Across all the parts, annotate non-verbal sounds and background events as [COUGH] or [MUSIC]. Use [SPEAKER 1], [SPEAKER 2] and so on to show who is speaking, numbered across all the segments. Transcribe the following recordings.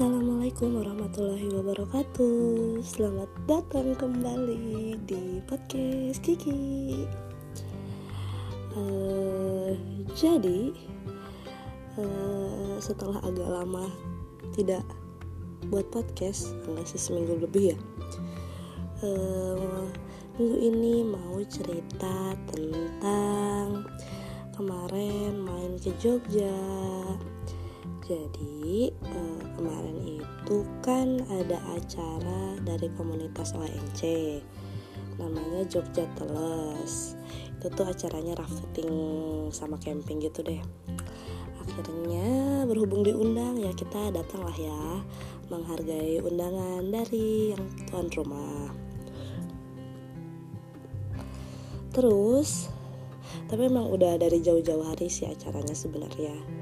[SPEAKER 1] Assalamualaikum warahmatullahi wabarakatuh. Selamat datang kembali di podcast Kiki. Uh, Jadi uh, setelah agak lama tidak buat podcast Enggak sih seminggu lebih ya uh, Minggu ini mau cerita tentang kemarin main ke Jogja jadi eh, kemarin itu kan ada acara dari komunitas ONC namanya Jogja Teles. Itu tuh acaranya rafting sama camping gitu deh. Akhirnya berhubung diundang ya kita datang lah ya. Menghargai undangan dari yang tuan rumah. Terus tapi emang udah dari jauh-jauh hari sih acaranya sebenarnya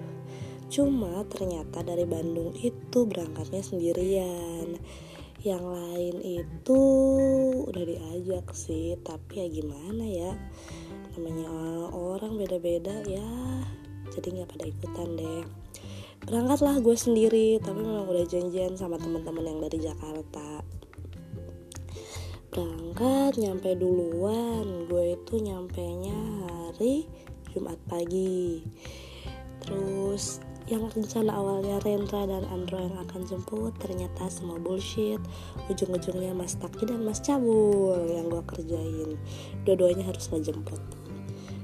[SPEAKER 1] Cuma ternyata dari Bandung itu berangkatnya sendirian. Yang lain itu udah diajak sih Tapi ya gimana ya? Namanya orang beda-beda ya Jadi gak pada ikutan deh. Berangkatlah gue sendiri Tapi memang udah janjian sama teman-teman yang dari Jakarta. Berangkat nyampe duluan Gue itu nyampe nya hari Jumat pagi. Terus yang rencana awalnya Rendra dan Andro yang akan jemput ternyata semua bullshit. Ujung-ujungnya Mas Taki dan Mas Cabul yang gue kerjain. Dua-duanya harus ngejemput.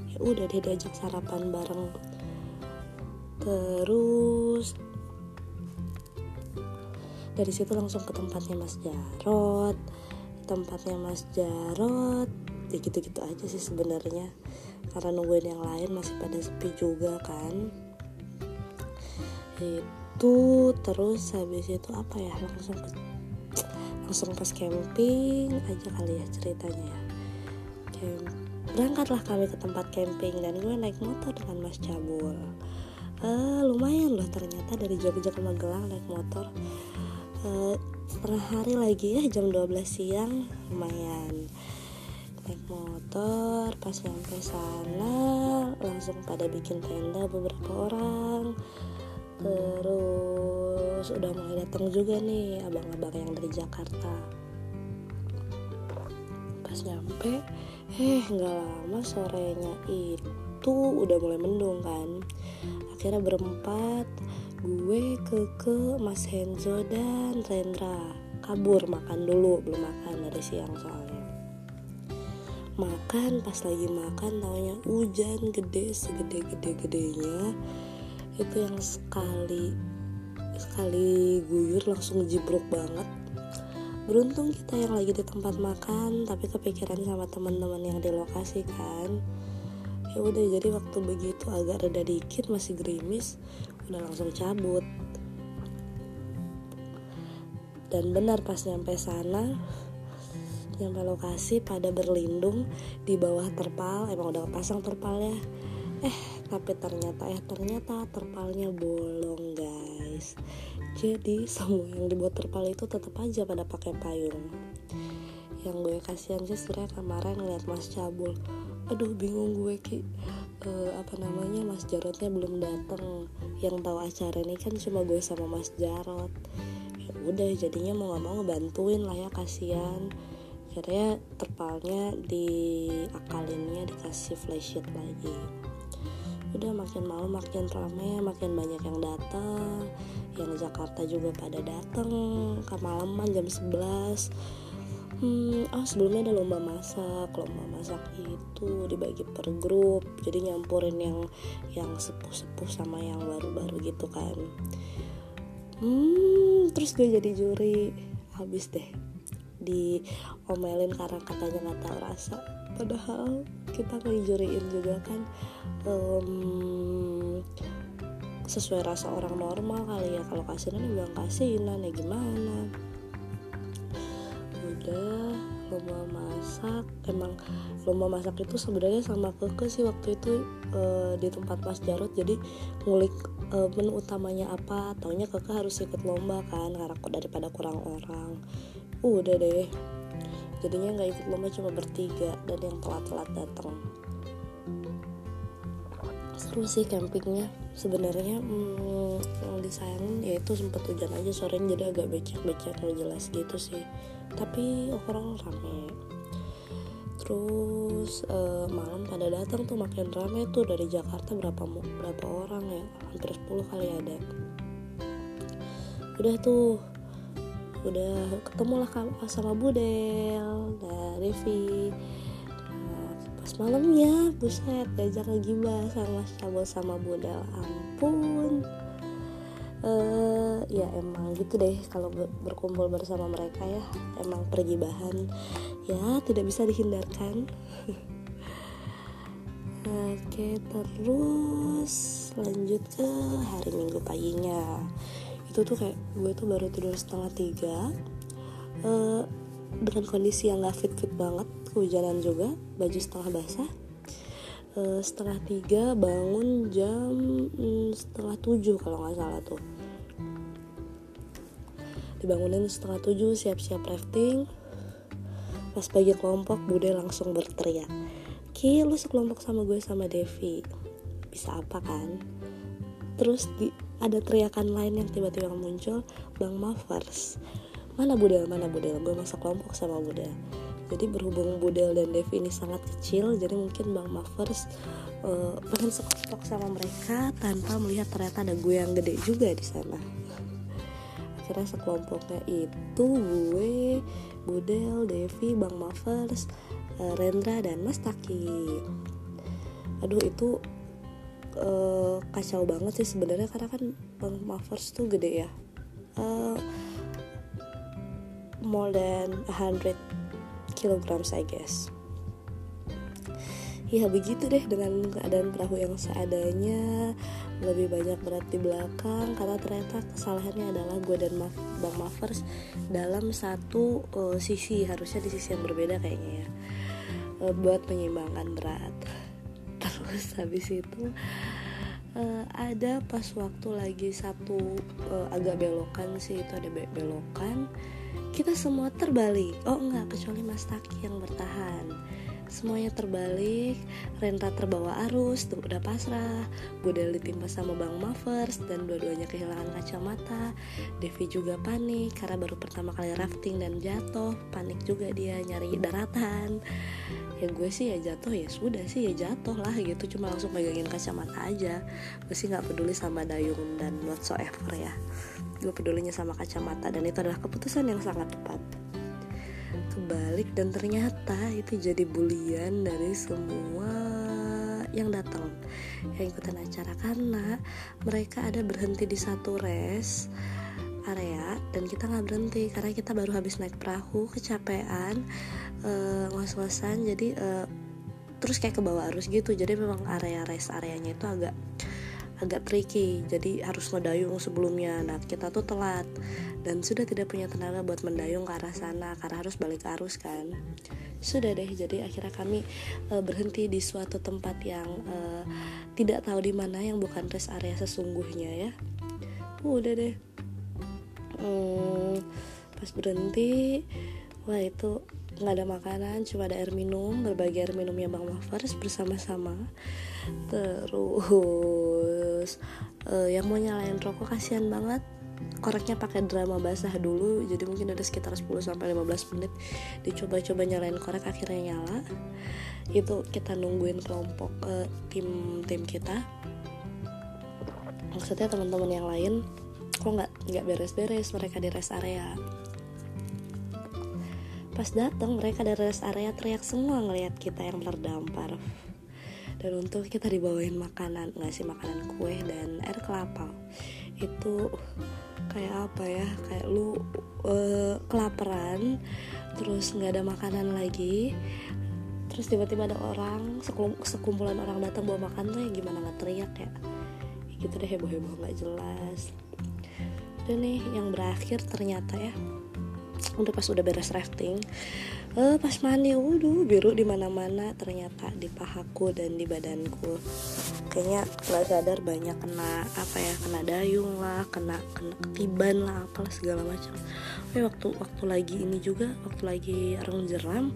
[SPEAKER 1] Ya udah dia diajak sarapan bareng. Terus dari situ langsung ke tempatnya Mas Jarot tempatnya Mas Jarot ya gitu-gitu aja sih sebenarnya. Karena nungguin yang lain masih pada sepi juga kan itu terus habis itu apa ya langsung ke, langsung pas camping aja kali ya ceritanya ya. Camp, berangkatlah kami ke tempat camping dan gue naik motor dengan Mas Cabul uh, lumayan loh ternyata dari Jogja ke Magelang naik motor. Uh, hari lagi ya jam 12 siang lumayan. Naik motor pas nyampe sana langsung pada bikin tenda beberapa orang terus udah mulai datang juga nih abang-abang yang dari Jakarta. Pas nyampe eh nggak lama sorenya itu udah mulai mendung kan. Akhirnya berempat gue ke ke Mas Henzo dan Rendra. Kabur makan dulu belum makan dari siang soalnya. Makan pas lagi makan taunya hujan gede segede gede gedenya itu yang sekali sekali guyur langsung jibruk banget. Beruntung kita yang lagi di tempat makan tapi kepikiran sama teman-teman yang di lokasi kan. Ya udah jadi waktu begitu agak reda dikit masih gerimis udah langsung cabut. Dan benar pas nyampe sana nyampe lokasi pada berlindung di bawah terpal emang udah pasang terpalnya. Eh tapi ternyata eh ternyata terpalnya bolong guys jadi [LAUGHS] semua yang dibuat terpal itu tetap aja pada pakai payung. Yang gue kasihan sih sebenarnya kemarin ngeliat mas cabul. Aduh bingung gue ki. Uh, apa namanya mas jarotnya belum datang yang tahu acara ini kan cuma gue sama mas jarot. Ya udah jadinya mau gak mau ngebantuin lah ya kasihan. Akhirnya terpalnya diakalinnya dikasih flysheet lagi udah makin malam makin rame makin banyak yang datang. Yang Jakarta juga pada datang ke malaman jam 11 hmm, oh sebelumnya ada lomba masak lomba masak itu dibagi per grup. Jadi nyampurin yang yang sepuh-sepuh sama yang baru-baru gitu kan. Hmm, terus gue jadi juri. Habis deh di omelin karena katanya nggak tahu rasa padahal kita ngejuriin juga kan um, sesuai rasa orang normal kali ya. Kalau kasinan bilang kasinan ya gimana? Udah lomba masak. Emang lomba masak itu sebenarnya sama keke sih waktu itu uh, di tempat Mas Jarot jadi ngulik uh, menu utamanya apa taunya keke harus ikut lomba kan karena daripada kurang orang. Udah deh jadinya nggak ikut lomba cuma bertiga dan yang telat-telat datang. Seru sih campingnya. Sebenarnya hmm, yang disayangin ya itu sempat hujan aja sorenya jadi agak becek-becek nggak jelas gitu sih. Tapi overall rame. Terus uh, malam pada datang tuh makin rame tuh. Dari Jakarta berapa berapa orang ya? Hampir 10 kali ada. Udah tuh udah ketemu lah sama Budel dari Revi. Nah, pas malamnya buset diajak lagi sama cabul sama Budel. Ampun. Uh, ya emang gitu deh kalau berkumpul bersama mereka ya. Emang pergi bahan ya tidak bisa dihindarkan. [LAUGHS] Oke terus lanjut ke hari minggu paginya itu tuh kayak gue tuh baru tidur setengah tiga uh, dengan kondisi yang gak fit fit banget kehujanan juga baju setengah basah. Uh, setengah tiga bangun jam um, setengah tujuh kalau nggak salah tuh. Dibangunin setengah tujuh siap-siap rafting. Pas bagi kelompok Bude langsung berteriak Ki lu sekelompok sama gue sama Devi bisa apa kan? Terus di ada teriakan lain yang tiba-tiba muncul Bang Mavers mana Budel mana Budel? Gue masuk kelompok sama Budel. Jadi berhubung Budel dan Devi ini sangat kecil jadi mungkin Bang Mavers uh, pengen sekelompok sama mereka tanpa melihat ternyata ada gue yang gede juga di sana. Akhirnya sekelompoknya itu gue Budel Devi Bang Mavers uh, Rendra dan Mas Taki. Aduh itu uh, kacau banget sih sebenarnya karena kan Bang Mavers tuh gede ya. Uh, more than 100 kilograms I guess. Ya begitu deh dengan keadaan perahu yang seadanya. Lebih banyak berat di belakang karena ternyata kesalahannya adalah gue dan Ma Bang Mavers dalam satu uh, sisi harusnya di sisi yang berbeda kayaknya ya. Uh, buat menyeimbangkan berat [LAUGHS] terus habis itu uh, ada pas waktu lagi satu uh, agak belokan sih itu ada be belokan kita semua terbalik. Oh enggak kecuali Mas Taki yang bertahan semuanya terbalik Renta terbawa arus udah pasrah Budel ditimpa sama Bang Mavers dan dua-duanya kehilangan kacamata. Devi juga panik karena baru pertama kali rafting dan jatuh. Panik juga dia nyari daratan. Ya gue sih ya jatuh ya sudah sih ya jatuh lah gitu. Cuma langsung pegangin kacamata aja. Gue sih nggak peduli sama dayung dan whatsoever ya. Gue pedulinya sama kacamata dan itu adalah keputusan yang sangat tepat kebalik dan ternyata itu jadi bulian dari semua yang datang. Yang ikutan acara karena mereka ada berhenti di satu res area dan kita nggak berhenti karena kita baru habis naik perahu kecapean uh, ngos-ngosan jadi uh, terus kayak ke bawah arus gitu. Jadi memang area res areanya itu agak agak tricky jadi harus ngedayung sebelumnya. Nah kita tuh telat dan sudah tidak punya tenaga buat mendayung ke arah sana karena harus balik arus kan. Sudah deh jadi akhirnya kami uh, berhenti di suatu tempat yang uh, tidak tahu di mana yang bukan rest area sesungguhnya ya. Udah deh. Hmm, pas berhenti wah itu nggak ada makanan cuma ada air minum berbagi air minumnya bang Mavers bersama-sama. Terus uh, yang mau nyalain rokok kasihan banget. Koreknya pakai drama basah dulu jadi mungkin ada sekitar 10 sampai 15 menit. Dicoba-coba nyalain korek akhirnya nyala. Itu kita nungguin kelompok uh, tim tim kita. Maksudnya teman-teman yang lain kok nggak nggak beres-beres mereka di rest area. Pas datang mereka dari rest area teriak semua ngelihat kita yang terdampar. Dan untuk kita dibawain makanan, ngasih makanan kue dan air kelapa. Itu kayak apa ya? Kayak lu uh, kelaparan, terus nggak ada makanan lagi. Terus tiba-tiba ada orang sekumpulan orang datang bawa makan tuh ya gimana nggak teriak ya? gitu deh heboh-heboh nggak jelas. Dan nih yang berakhir ternyata ya udah pas udah beres rafting uh, pas mandi waduh biru di mana mana ternyata di pahaku dan di badanku. Kayaknya nggak sadar banyak kena apa ya kena dayung lah kena kena ketiban lah apalah segala macam. Waktu waktu lagi ini juga waktu lagi arung jeram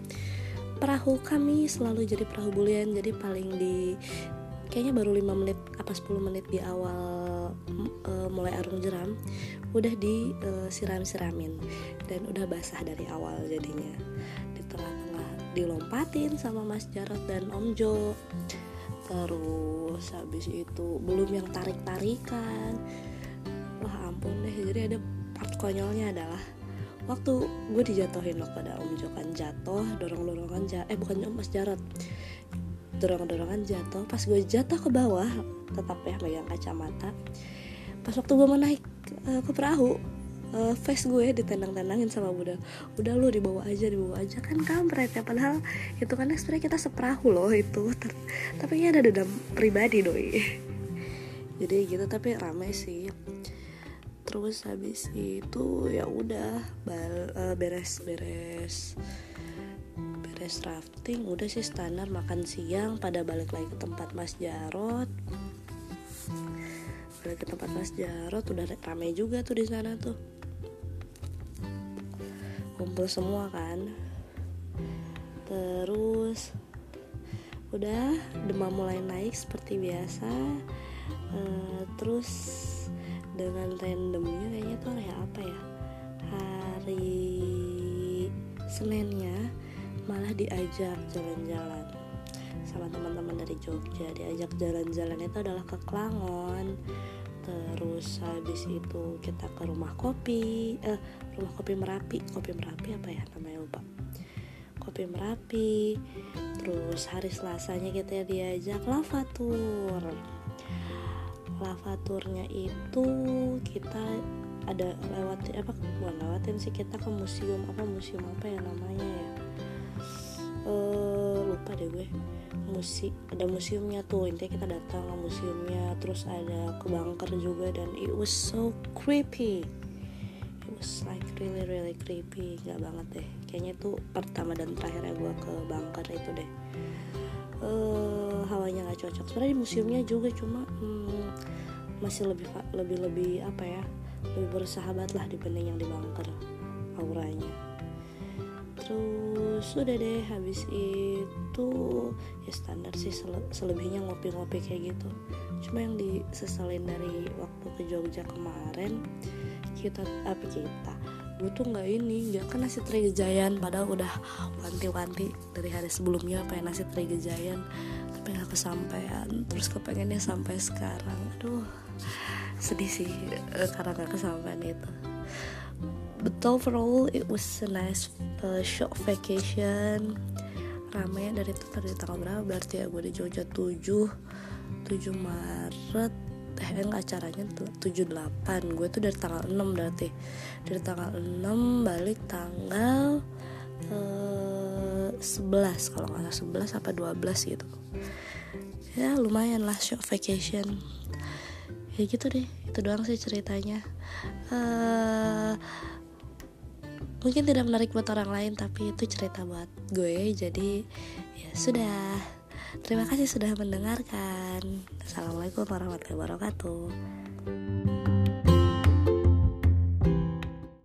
[SPEAKER 1] perahu kami selalu jadi perahu bulian. Jadi paling di kayaknya baru 5 menit apa 10 menit di awal uh, mulai arung jeram udah disiram-siramin dan udah basah dari awal jadinya. di tengah-tengah dilompatin sama Mas Jarot dan Om Jo. Terus habis itu belum yang tarik-tarikan. Wah ampun deh jadi ada part konyolnya adalah waktu gue dijatuhin loh pada Om Jo kan jatuh dorong-dorongan jatuh eh bukan Om Mas Jarot dorong-dorongan jatuh pas gue jatuh ke bawah tetap ya megang kacamata. Pas waktu gue mau naik uh, ke perahu uh, face gue ditendang-tendangin sama Buddha. Udah lu dibawa aja dibawa aja. Kan kampret ya padahal itu kan sebenarnya kita seperahu loh itu. Tapi ini ada dendam pribadi doi. [LAUGHS] Jadi gitu tapi ramai sih. Terus habis itu ya udah uh, beres beres beres rafting. Udah sih standar makan siang pada balik lagi ke tempat Mas Jarot balik ke tempat Mas Jarot udah rame juga tuh di sana tuh kumpul semua kan. Terus udah demam mulai naik seperti biasa. Uh, terus dengan randomnya kayaknya tuh hari apa ya? Hari Seninnya malah diajak jalan-jalan sama teman-teman dari Jogja. Diajak jalan-jalan itu adalah ke Klangon terus habis itu kita ke rumah kopi eh rumah kopi Merapi. Kopi Merapi apa ya namanya lupa. Kopi Merapi terus hari Selasanya kita diajak lavatur. Lavaturnya itu kita ada lewat apa bukan lewatin sih kita ke museum apa museum apa ya namanya ya deh gue. Musik ada museumnya tuh intinya kita datang ke museumnya terus ada ke bunker juga dan it was so creepy. It was like really really creepy. Gak banget deh. Kayaknya itu pertama dan terakhirnya gue ke bunker itu deh. Uh, hawanya gak cocok. Sebenarnya di museumnya juga cuma hmm, masih lebih lebih lebih apa ya? Lebih bersahabat lah dibanding yang di bunker auranya terus udah deh habis itu ya standar sih selebihnya ngopi-ngopi kayak gitu. Cuma yang disesalin dari waktu ke Jogja kemarin kita apa kita gue tuh nggak ini nggak kan nasi gejayan padahal udah wanti-wanti dari hari sebelumnya pengen nasi teri gejayan tapi nggak kesampaian terus kepengennya sampai sekarang. Aduh sedih sih eh, karena nggak kesampaian itu but overall it was a nice uh, short vacation. Ramai dari itu tadi tanggal berapa? Berarti ya gue di Jogja 7 7 Maret. Eh enggak acaranya tuh 78 gue tuh dari tanggal 6 berarti. Dari tanggal 6 balik tanggal uh, 11 kalau nggak salah 11 apa 12 gitu. Ya lumayan lah short vacation. Ya gitu deh itu doang sih ceritanya. Uh, mungkin tidak menarik buat orang lain tapi itu cerita buat gue jadi ya sudah. Terima kasih sudah mendengarkan. Assalamualaikum warahmatullahi wabarakatuh